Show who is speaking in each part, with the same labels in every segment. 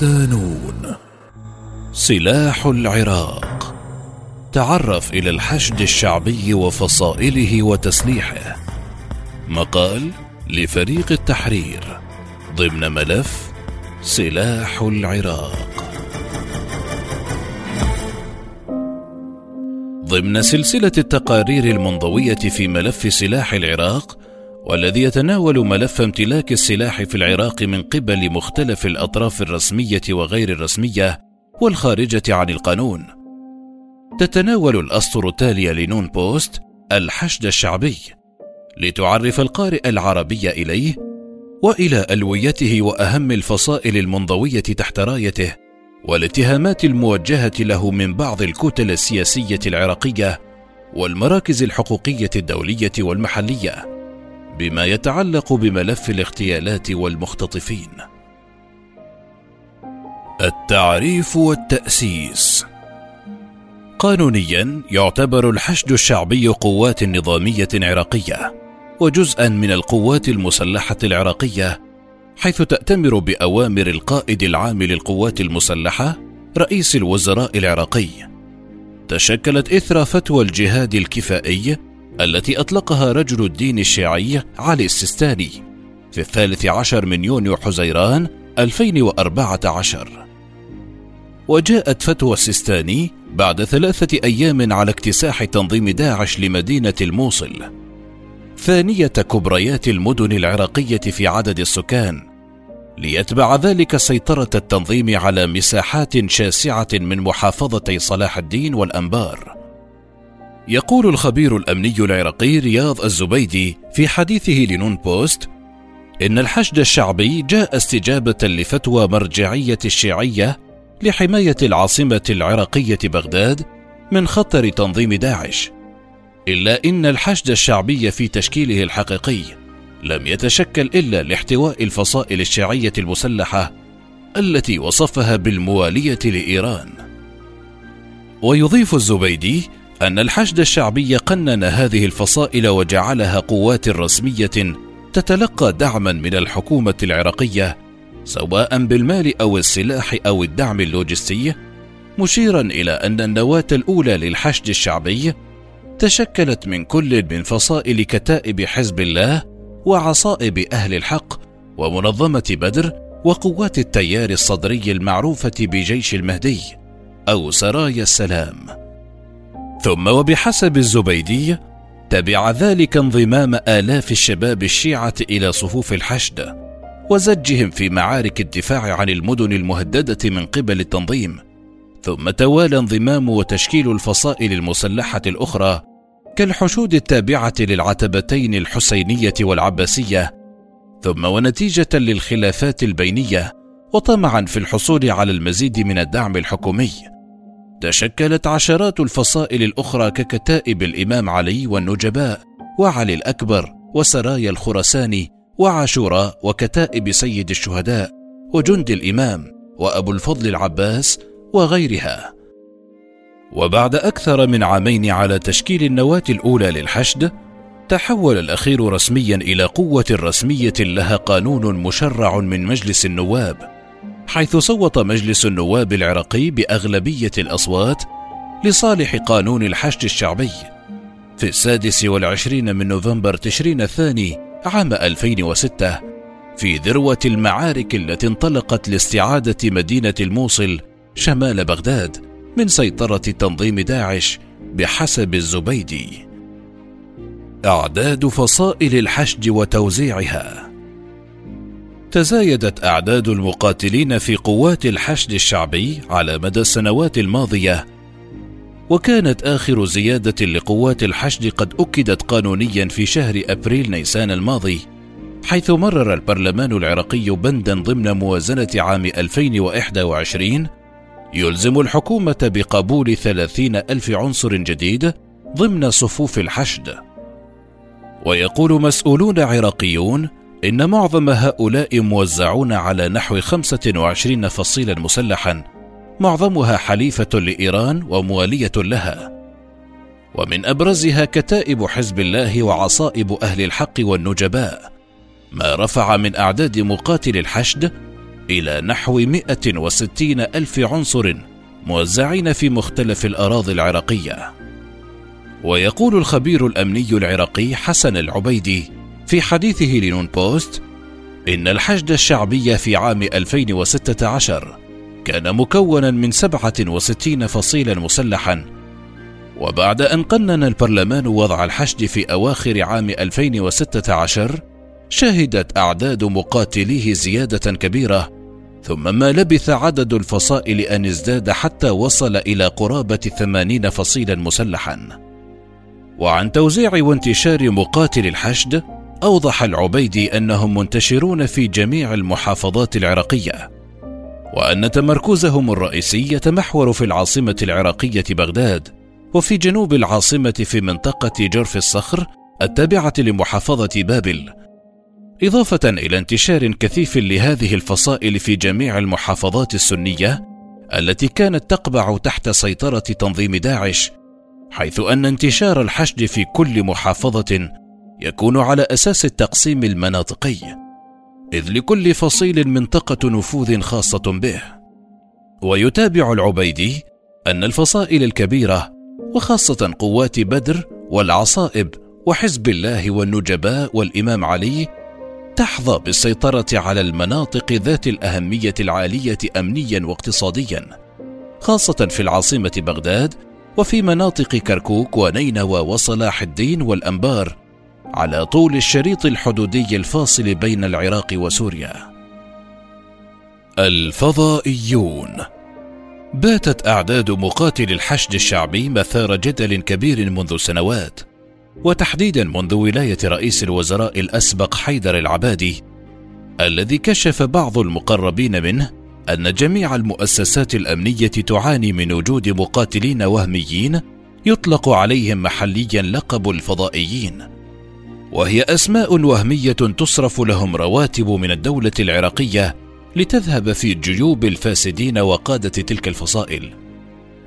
Speaker 1: صدانون سلاح العراق. تعرف إلى الحشد الشعبي وفصائله وتسليحه. مقال لفريق التحرير. ضمن ملف سلاح العراق. ضمن سلسلة التقارير المنضوية في ملف سلاح العراق والذي يتناول ملف امتلاك السلاح في العراق من قبل مختلف الأطراف الرسمية وغير الرسمية والخارجة عن القانون. تتناول الأسطر التالية لنون بوست الحشد الشعبي لتعرف القارئ العربي إليه وإلى ألويته وأهم الفصائل المنضوية تحت رايته والاتهامات الموجهة له من بعض الكتل السياسية العراقية والمراكز الحقوقية الدولية والمحلية. بما يتعلق بملف الاغتيالات والمختطفين. التعريف والتأسيس. قانونيا يعتبر الحشد الشعبي قوات نظامية عراقية وجزءا من القوات المسلحة العراقية حيث تأتمر بأوامر القائد العام للقوات المسلحة رئيس الوزراء العراقي. تشكلت إثر فتوى الجهاد الكفائي التي أطلقها رجل الدين الشيعي علي السيستاني في الثالث عشر من يونيو حزيران 2014 وجاءت فتوى السيستاني بعد ثلاثة أيام على اكتساح تنظيم داعش لمدينة الموصل ثانية كبريات المدن العراقية في عدد السكان ليتبع ذلك سيطرة التنظيم على مساحات شاسعة من محافظتي صلاح الدين والأنبار. يقول الخبير الأمني العراقي رياض الزبيدي في حديثه لنون بوست: إن الحشد الشعبي جاء استجابة لفتوى مرجعية الشيعية لحماية العاصمة العراقية بغداد من خطر تنظيم داعش. إلا إن الحشد الشعبي في تشكيله الحقيقي لم يتشكل إلا لاحتواء الفصائل الشيعية المسلحة التي وصفها بالموالية لإيران ويضيف الزبيدي أن الحشد الشعبي قنن هذه الفصائل وجعلها قوات رسمية تتلقى دعما من الحكومة العراقية سواء بالمال أو السلاح أو الدعم اللوجستي مشيرا إلى أن النواة الأولى للحشد الشعبي تشكلت من كل من فصائل كتائب حزب الله وعصائب أهل الحق ومنظمة بدر وقوات التيار الصدري المعروفة بجيش المهدي أو سرايا السلام. ثم وبحسب الزبيدي تبع ذلك انضمام آلاف الشباب الشيعة إلى صفوف الحشد وزجهم في معارك الدفاع عن المدن المهددة من قبل التنظيم. ثم توالى انضمام وتشكيل الفصائل المسلحة الأخرى كالحشود التابعة للعتبتين الحسينية والعباسية. ثم ونتيجة للخلافات البينية وطمعا في الحصول على المزيد من الدعم الحكومي. تشكلت عشرات الفصائل الأخرى ككتائب الإمام علي والنجباء وعلي الأكبر وسرايا الخرساني وعاشوراء وكتائب سيد الشهداء وجند الإمام وأبو الفضل العباس وغيرها. وبعد أكثر من عامين على تشكيل النواة الأولى للحشد، تحول الأخير رسميا إلى قوة رسمية لها قانون مشرع من مجلس النواب، حيث صوت مجلس النواب العراقي بأغلبية الأصوات لصالح قانون الحشد الشعبي في السادس والعشرين من نوفمبر تشرين الثاني عام 2006 في ذروة المعارك التي انطلقت لاستعادة مدينة الموصل شمال بغداد من سيطرة تنظيم داعش بحسب الزبيدي. أعداد فصائل الحشد وتوزيعها تزايدت أعداد المقاتلين في قوات الحشد الشعبي على مدى السنوات الماضية وكانت آخر زيادة لقوات الحشد قد أكدت قانونيا في شهر أبريل نيسان الماضي حيث مرر البرلمان العراقي بندا ضمن موازنة عام 2021 يلزم الحكومة بقبول ثلاثين ألف عنصر جديد ضمن صفوف الحشد. ويقول مسؤولون عراقيون إن معظم هؤلاء موزعون على نحو 25 فصيلا مسلحا معظمها حليفة لإيران وموالية لها. ومن أبرزها كتائب حزب الله وعصائب أهل الحق والنجباء ما رفع من أعداد مقاتل الحشد إلى نحو 160 ألف عنصر موزعين في مختلف الأراضي العراقية. ويقول الخبير الأمني العراقي حسن العبيدي في حديثه لنون بوست إن الحشد الشعبي في عام 2016 كان مكونا من 67 فصيلا مسلحا وبعد أن قنن البرلمان وضع الحشد في أواخر عام 2016 شهدت أعداد مقاتليه زيادة كبيرة ثم ما لبث عدد الفصائل أن ازداد حتى وصل إلى قرابة ثمانين فصيلا مسلحا. وعن توزيع وانتشار مقاتل الحشد أوضح العبيدي أنهم منتشرون في جميع المحافظات العراقية وأن تمركزهم الرئيسي يتمحور في العاصمة العراقية بغداد وفي جنوب العاصمة في منطقة جرف الصخر التابعة لمحافظة بابل إضافة إلى انتشار كثيف لهذه الفصائل في جميع المحافظات السنية التي كانت تقبع تحت سيطرة تنظيم داعش حيث أن انتشار الحشد في كل محافظة يكون على أساس التقسيم المناطقي إذ لكل فصيل منطقة نفوذ خاصة به. ويتابع العبيدي أن الفصائل الكبيرة وخاصة قوات بدر والعصائب وحزب الله والنجباء والإمام علي تحظى بالسيطرة على المناطق ذات الأهمية العالية أمنيا واقتصاديا خاصة في العاصمة بغداد وفي مناطق كركوك ونينوى وصلاح الدين والأنبار. على طول الشريط الحدودي الفاصل بين العراق وسوريا. الفضائيون. باتت أعداد مقاتل الحشد الشعبي مثار جدل كبير منذ سنوات وتحديدا منذ ولاية رئيس الوزراء الأسبق حيدر العبادي الذي كشف بعض المقربين منه أن جميع المؤسسات الأمنية تعاني من وجود مقاتلين وهميين يطلق عليهم محليا لقب الفضائيين. وهي أسماء وهمية تصرف لهم رواتب من الدولة العراقية لتذهب في جيوب الفاسدين وقادة تلك الفصائل.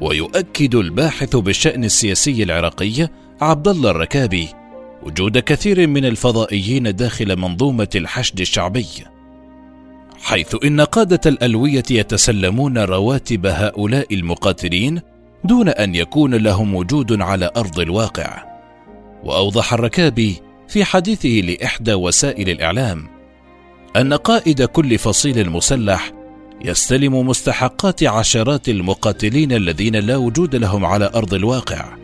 Speaker 1: ويؤكد الباحث بالشأن السياسي العراقي عبد الله الركابي وجود كثير من الفضائيين داخل منظومة الحشد الشعبي. حيث إن قادة الألوية يتسلمون رواتب هؤلاء المقاتلين دون أن يكون لهم وجود على أرض الواقع. وأوضح الركابي في حديثه لإحدى وسائل الإعلام أن قائد كل فصيل مسلح يستلم مستحقات عشرات المقاتلين الذين لا وجود لهم على أرض الواقع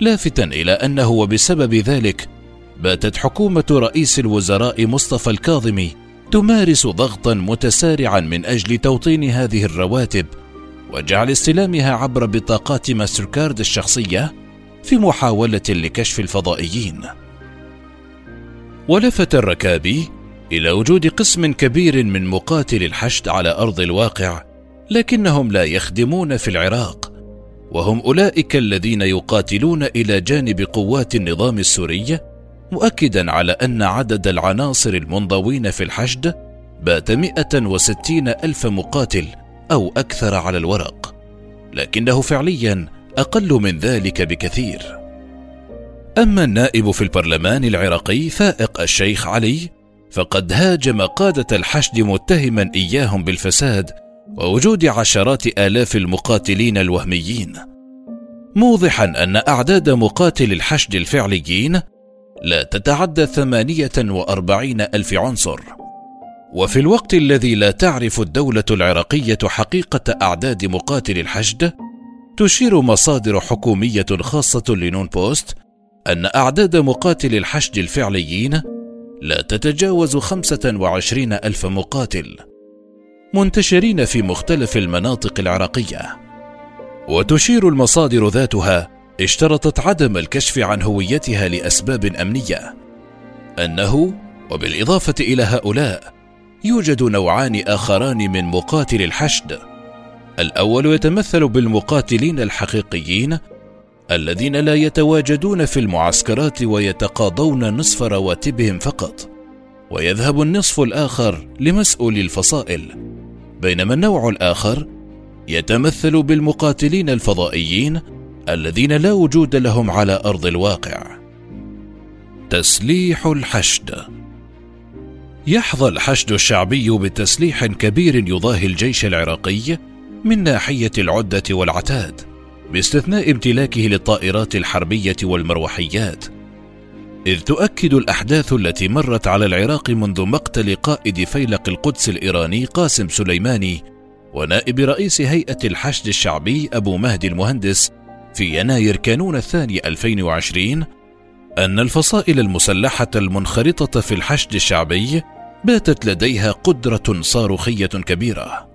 Speaker 1: لافتا إلى أنه وبسبب ذلك باتت حكومة رئيس الوزراء مصطفى الكاظمي تمارس ضغطا متسارعا من أجل توطين هذه الرواتب وجعل استلامها عبر بطاقات ماستركارد الشخصية في محاولة لكشف الفضائيين. ولفت الركابي إلى وجود قسم كبير من مقاتل الحشد على أرض الواقع لكنهم لا يخدمون في العراق وهم أولئك الذين يقاتلون إلى جانب قوات النظام السوري مؤكدا على أن عدد العناصر المنضوين في الحشد بات 160 ألف مقاتل أو أكثر على الورق لكنه فعليا أقل من ذلك بكثير. أما النائب في البرلمان العراقي فائق الشيخ علي فقد هاجم قادة الحشد متهما إياهم بالفساد ووجود عشرات آلاف المقاتلين الوهميين. موضحا أن أعداد مقاتل الحشد الفعليين لا تتعدى ثمانية وأربعين ألف عنصر. وفي الوقت الذي لا تعرف الدولة العراقية حقيقة أعداد مقاتل الحشد تشير مصادر حكومية خاصة لنون بوست أن أعداد مقاتل الحشد الفعليين لا تتجاوز خمسة وعشرين ألف مقاتل منتشرين في مختلف المناطق العراقية. وتشير المصادر ذاتها اشترطت عدم الكشف عن هويتها لأسباب أمنية. أنه وبالإضافة إلى هؤلاء يوجد نوعان آخران من مقاتل الحشد. الأول يتمثل بالمقاتلين الحقيقيين الذين لا يتواجدون في المعسكرات ويتقاضون نصف رواتبهم فقط ويذهب النصف الآخر لمسؤولي الفصائل بينما النوع الآخر يتمثل بالمقاتلين الفضائيين الذين لا وجود لهم على أرض الواقع. تسليح الحشد. يحظى الحشد الشعبي بتسليح كبير يضاهي الجيش العراقي من ناحية العدة والعتاد. باستثناء امتلاكه للطائرات الحربية والمروحيات إذ تؤكد الأحداث التي مرت على العراق منذ مقتل قائد فيلق القدس الإيراني قاسم سليماني ونائب رئيس هيئة الحشد الشعبي أبو مهدي المهندس في يناير كانون الثاني 2020 أن الفصائل المسلحة المنخرطة في الحشد الشعبي باتت لديها قدرة صاروخية كبيرة.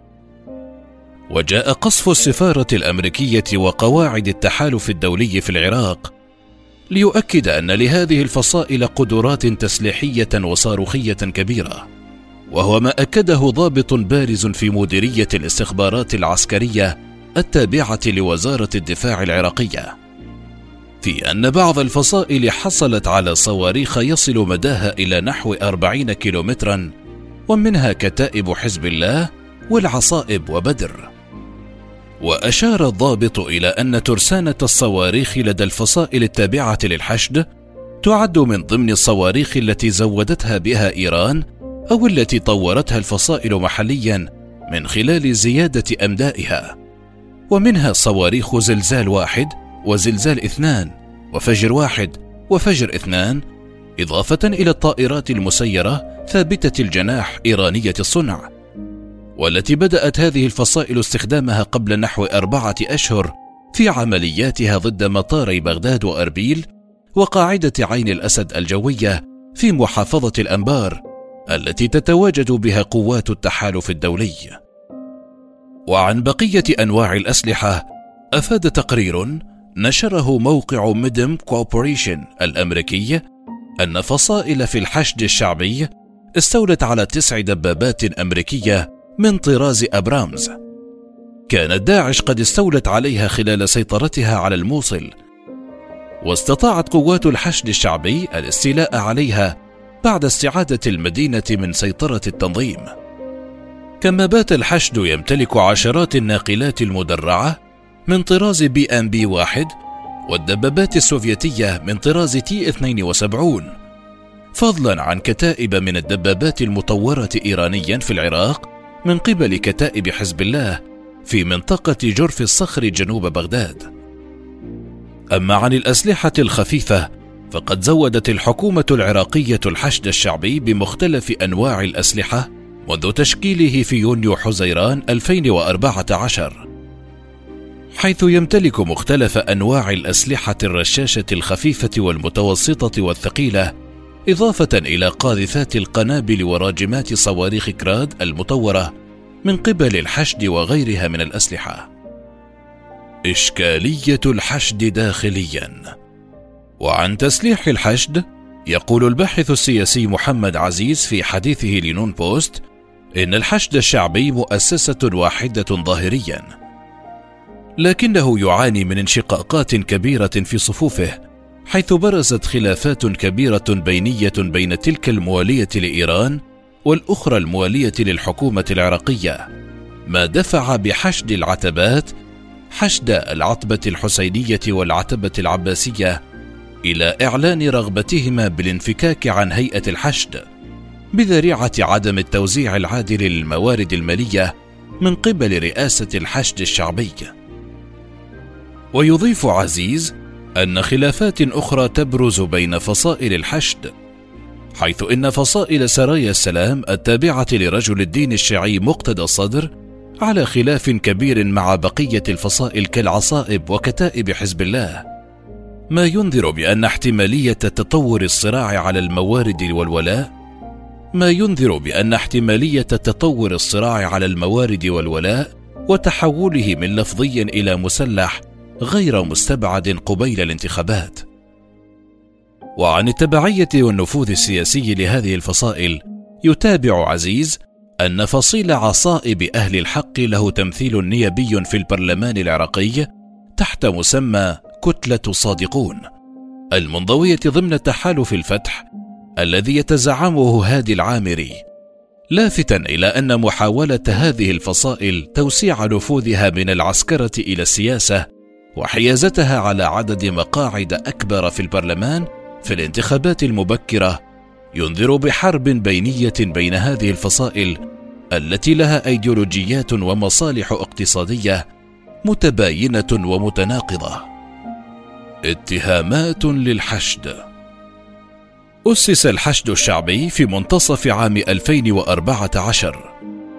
Speaker 1: وجاء قصف السفارة الأمريكية وقواعد التحالف الدولي في العراق ليؤكد أن لهذه الفصائل قدرات تسليحية وصاروخية كبيرة، وهو ما أكده ضابط بارز في مديرية الاستخبارات العسكرية التابعة لوزارة الدفاع العراقية. في أن بعض الفصائل حصلت على صواريخ يصل مداها إلى نحو أربعين كيلومترا ومنها كتائب حزب الله والعصائب وبدر وأشار الضابط إلى أن ترسانة الصواريخ لدى الفصائل التابعة للحشد تعد من ضمن الصواريخ التي زودتها بها إيران أو التي طورتها الفصائل محليا من خلال زيادة أمدائها. ومنها صواريخ زلزال واحد وزلزال اثنان وفجر واحد وفجر اثنان إضافة إلى الطائرات المسيرة ثابتة الجناح إيرانية الصنع. والتي بدأت هذه الفصائل استخدامها قبل نحو أربعة أشهر في عملياتها ضد مطاري بغداد وأربيل وقاعدة عين الأسد الجوية في محافظة الأنبار التي تتواجد بها قوات التحالف الدولي. وعن بقية أنواع الأسلحة أفاد تقرير نشره موقع Medium Corporation الأمريكي أن فصائل في الحشد الشعبي استولت على تسع دبابات أمريكية من طراز أبرامز. كانت داعش قد استولت عليها خلال سيطرتها على الموصل واستطاعت قوات الحشد الشعبي الاستيلاء عليها بعد استعادة المدينة من سيطرة التنظيم. كما بات الحشد يمتلك عشرات الناقلات المدرعة من طراز BMP واحد والدبابات السوفيتية من طراز T-72 فضلا عن كتائب من الدبابات المطورة إيرانيا في العراق من قبل كتائب حزب الله في منطقة جرف الصخر جنوب بغداد. أما عن الأسلحة الخفيفة فقد زودت الحكومة العراقية الحشد الشعبي بمختلف أنواع الأسلحة منذ تشكيله في يونيو حزيران 2014 حيث يمتلك مختلف أنواع الأسلحة الرشاشة الخفيفة والمتوسطة والثقيلة إضافة إلى قاذفات القنابل وراجمات صواريخ كراد المطورة من قبل الحشد وغيرها من الأسلحة. إشكالية الحشد داخليا. وعن تسليح الحشد يقول الباحث السياسي محمد عزيز في حديثه لنون بوست إن الحشد الشعبي مؤسسة واحدة ظاهريا. لكنه يعاني من انشقاقات كبيرة في صفوفه حيث برزت خلافات كبيرة بينية بين تلك الموالية لإيران والأخرى الموالية للحكومة العراقية ما دفع بحشد العتبات حشد العتبة الحسينية والعتبة العباسية إلى إعلان رغبتهما بالانفكاك عن هيئة الحشد بذريعة عدم التوزيع العادل للموارد المالية من قبل رئاسة الحشد الشعبي. ويضيف عزيز أن خلافات أخرى تبرز بين فصائل الحشد حيث إن فصائل سرايا السلام التابعة لرجل الدين الشيعي مقتدى الصدر على خلاف كبير مع بقية الفصائل كالعصائب وكتائب حزب الله. ما ينذر بأن احتمالية تطور الصراع على الموارد والولاء ما ينذر بأن احتمالية تطور الصراع على الموارد والولاء وتحوله من لفظي إلى مسلح غير مستبعد قبيل الانتخابات. وعن التبعية والنفوذ السياسي لهذه الفصائل يتابع عزيز أن فصيل عصائب أهل الحق له تمثيل نيابي في البرلمان العراقي تحت مسمى كتلة صادقون المنضوية ضمن تحالف الفتح الذي يتزعمه هادي العامري لافتا إلى أن محاولة هذه الفصائل توسيع نفوذها من العسكرة إلى السياسة وحيازتها على عدد مقاعد أكبر في البرلمان في الانتخابات المبكرة ينذر بحرب بينية بين هذه الفصائل التي لها أيديولوجيات ومصالح اقتصادية متباينة ومتناقضة. اتهامات للحشد. أسس الحشد الشعبي في منتصف عام 2014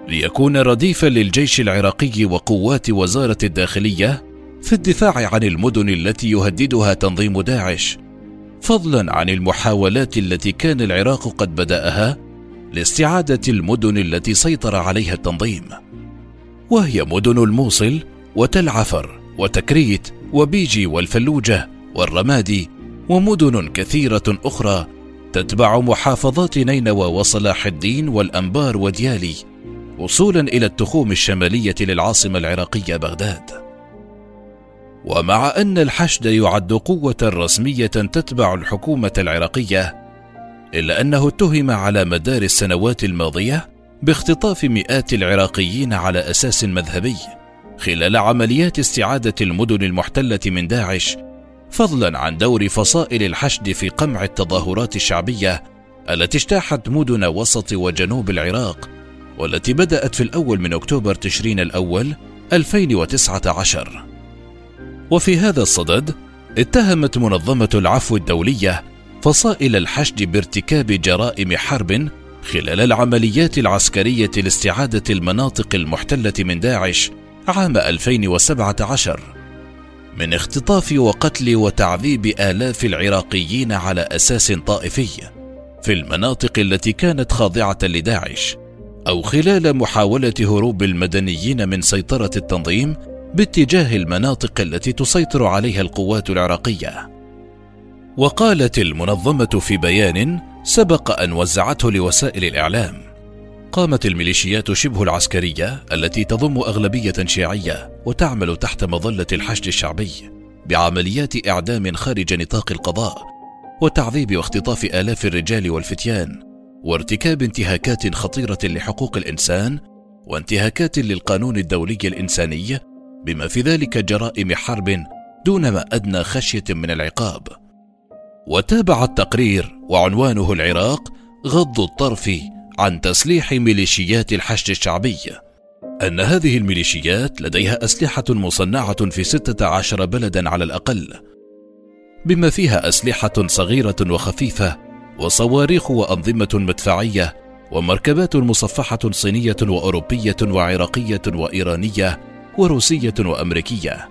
Speaker 1: ليكون رديفا للجيش العراقي وقوات وزارة الداخلية في الدفاع عن المدن التي يهددها تنظيم داعش فضلا عن المحاولات التي كان العراق قد بدأها لاستعادة المدن التي سيطر عليها التنظيم. وهي مدن الموصل وتل عفر وتكريت وبيجي والفلوجة والرمادي ومدن كثيرة أخرى تتبع محافظات نينوى وصلاح الدين والأنبار وديالي وصولا إلى التخوم الشمالية للعاصمة العراقية بغداد. ومع أن الحشد يعد قوة رسمية تتبع الحكومة العراقية إلا أنه اتهم على مدار السنوات الماضية باختطاف مئات العراقيين على أساس مذهبي خلال عمليات استعادة المدن المحتلة من داعش فضلا عن دور فصائل الحشد في قمع التظاهرات الشعبية التي اجتاحت مدن وسط وجنوب العراق والتي بدأت في الأول من أكتوبر تشرين الأول 2019 وفي هذا الصدد اتهمت منظمة العفو الدولية فصائل الحشد بارتكاب جرائم حرب خلال العمليات العسكرية لاستعادة المناطق المحتلة من داعش عام 2017 من اختطاف وقتل وتعذيب آلاف العراقيين على أساس طائفي في المناطق التي كانت خاضعة لداعش أو خلال محاولة هروب المدنيين من سيطرة التنظيم باتجاه المناطق التي تسيطر عليها القوات العراقية. وقالت المنظمة في بيان سبق أن وزعته لوسائل الإعلام. قامت الميليشيات شبه العسكرية التي تضم أغلبية شيعية وتعمل تحت مظلة الحشد الشعبي بعمليات إعدام خارج نطاق القضاء وتعذيب واختطاف آلاف الرجال والفتيان وارتكاب انتهاكات خطيرة لحقوق الإنسان وانتهاكات للقانون الدولي الإنساني بما في ذلك جرائم حرب دون ما أدنى خشية من العقاب. وتابع التقرير وعنوانه العراق غض الطرف عن تسليح ميليشيات الحشد الشعبي. أن هذه الميليشيات لديها أسلحة مصنعة في ستة عشر بلدا على الأقل. بما فيها أسلحة صغيرة وخفيفة وصواريخ وأنظمة مدفعية ومركبات مصفحة صينية وأوروبية وعراقية وإيرانية وروسية وأمريكية.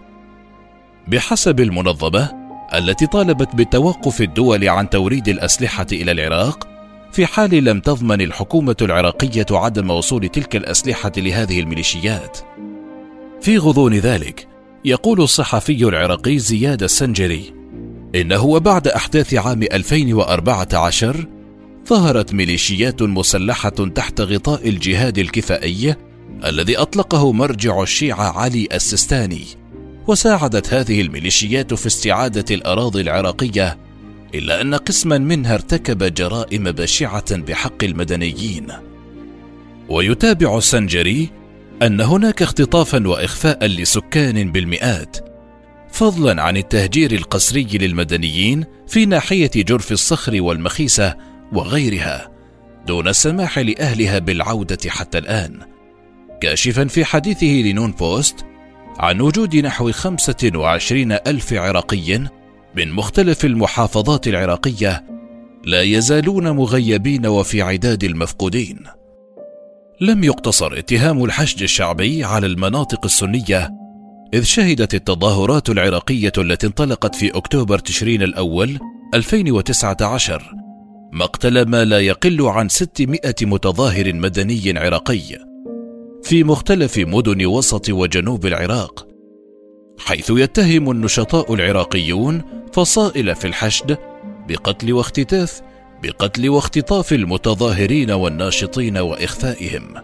Speaker 1: بحسب المنظمة التي طالبت بتوقف الدول عن توريد الأسلحة إلى العراق في حال لم تضمن الحكومة العراقية عدم وصول تلك الأسلحة لهذه الميليشيات. في غضون ذلك يقول الصحفي العراقي زياد السنجري إنه وبعد أحداث عام 2014 ظهرت ميليشيات مسلحة تحت غطاء الجهاد الكفائي الذي أطلقه مرجع الشيعة علي السستاني وساعدت هذه الميليشيات في استعادة الأراضي العراقية إلا أن قسما منها ارتكب جرائم بشعة بحق المدنيين. ويتابع السنجري أن هناك اختطافا واخفاء لسكان بالمئات فضلا عن التهجير القسري للمدنيين في ناحية جرف الصخر والمخيسة وغيرها دون السماح لأهلها بالعودة حتى الآن. كاشفا في حديثه لنون بوست عن وجود نحو 25 ألف عراقي من مختلف المحافظات العراقية لا يزالون مغيبين وفي عداد المفقودين. لم يقتصر اتهام الحشد الشعبي على المناطق السنية، إذ شهدت التظاهرات العراقية التي انطلقت في أكتوبر تشرين الأول 2019 مقتل ما لا يقل عن 600 متظاهر مدني عراقي في مختلف مدن وسط وجنوب العراق حيث يتهم النشطاء العراقيون فصائل في الحشد بقتل واختتاف بقتل واختطاف المتظاهرين والناشطين وإخفائهم.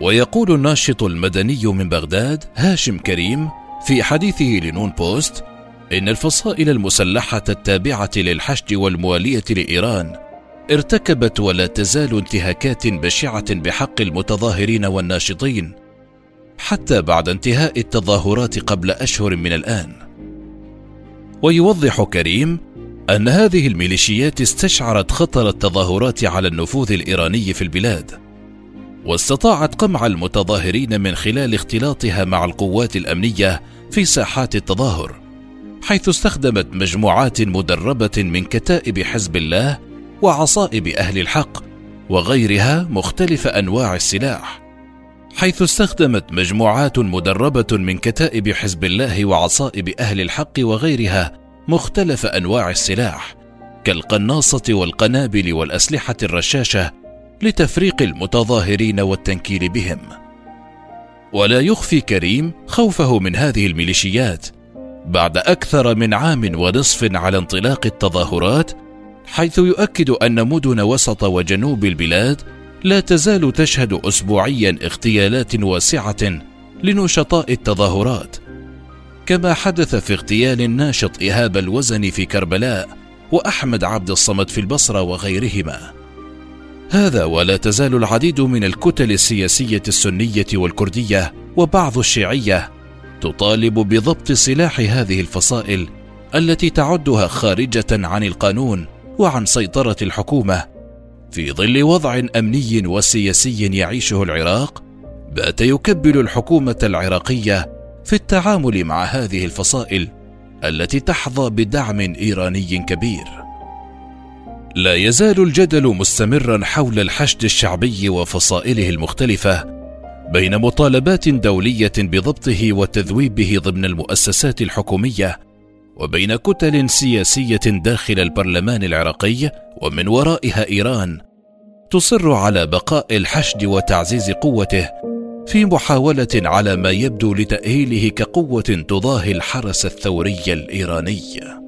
Speaker 1: ويقول الناشط المدني من بغداد هاشم كريم في حديثه لنون بوست إن الفصائل المسلحة التابعة للحشد والموالية لإيران ارتكبت ولا تزال انتهاكات بشعة بحق المتظاهرين والناشطين حتى بعد انتهاء التظاهرات قبل أشهر من الآن. ويوضح كريم أن هذه الميليشيات استشعرت خطر التظاهرات على النفوذ الإيراني في البلاد واستطاعت قمع المتظاهرين من خلال اختلاطها مع القوات الأمنية في ساحات التظاهر حيث استخدمت مجموعات مدربة من كتائب حزب الله وعصائب أهل الحق وغيرها مختلف أنواع السلاح حيث استخدمت مجموعات مدربة من كتائب حزب الله وعصائب أهل الحق وغيرها مختلف أنواع السلاح كالقناصة والقنابل والأسلحة الرشاشة لتفريق المتظاهرين والتنكيل بهم. ولا يخفي كريم خوفه من هذه الميليشيات بعد أكثر من عام ونصف على انطلاق التظاهرات حيث يؤكد أن مدن وسط وجنوب البلاد لا تزال تشهد اسبوعيا اغتيالات واسعة لنشطاء التظاهرات. كما حدث في اغتيال الناشط ايهاب الوزني في كربلاء وأحمد عبد الصمد في البصرة وغيرهما. هذا ولا تزال العديد من الكتل السياسية السنية والكردية وبعض الشيعية تطالب بضبط سلاح هذه الفصائل التي تعدها خارجة عن القانون وعن سيطرة الحكومة في ظل وضع أمني وسياسي يعيشه العراق بات يكبل الحكومة العراقية في التعامل مع هذه الفصائل التي تحظى بدعم إيراني كبير. لا يزال الجدل مستمرا حول الحشد الشعبي وفصائله المختلفة بين مطالبات دولية بضبطه وتذويبه ضمن المؤسسات الحكومية وبين كتل سياسية داخل البرلمان العراقي ومن ورائها إيران تصر على بقاء الحشد وتعزيز قوته في محاولة على ما يبدو لتأهيله كقوة تضاهي الحرس الثوري الإيراني.